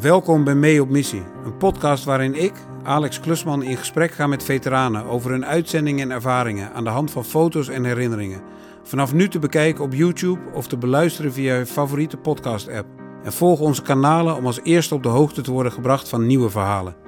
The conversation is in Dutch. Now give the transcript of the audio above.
Welkom bij Mee op Missie, een podcast waarin ik, Alex Klusman, in gesprek ga met veteranen over hun uitzendingen en ervaringen aan de hand van foto's en herinneringen. Vanaf nu te bekijken op YouTube of te beluisteren via je favoriete podcast-app. En volg onze kanalen om als eerste op de hoogte te worden gebracht van nieuwe verhalen.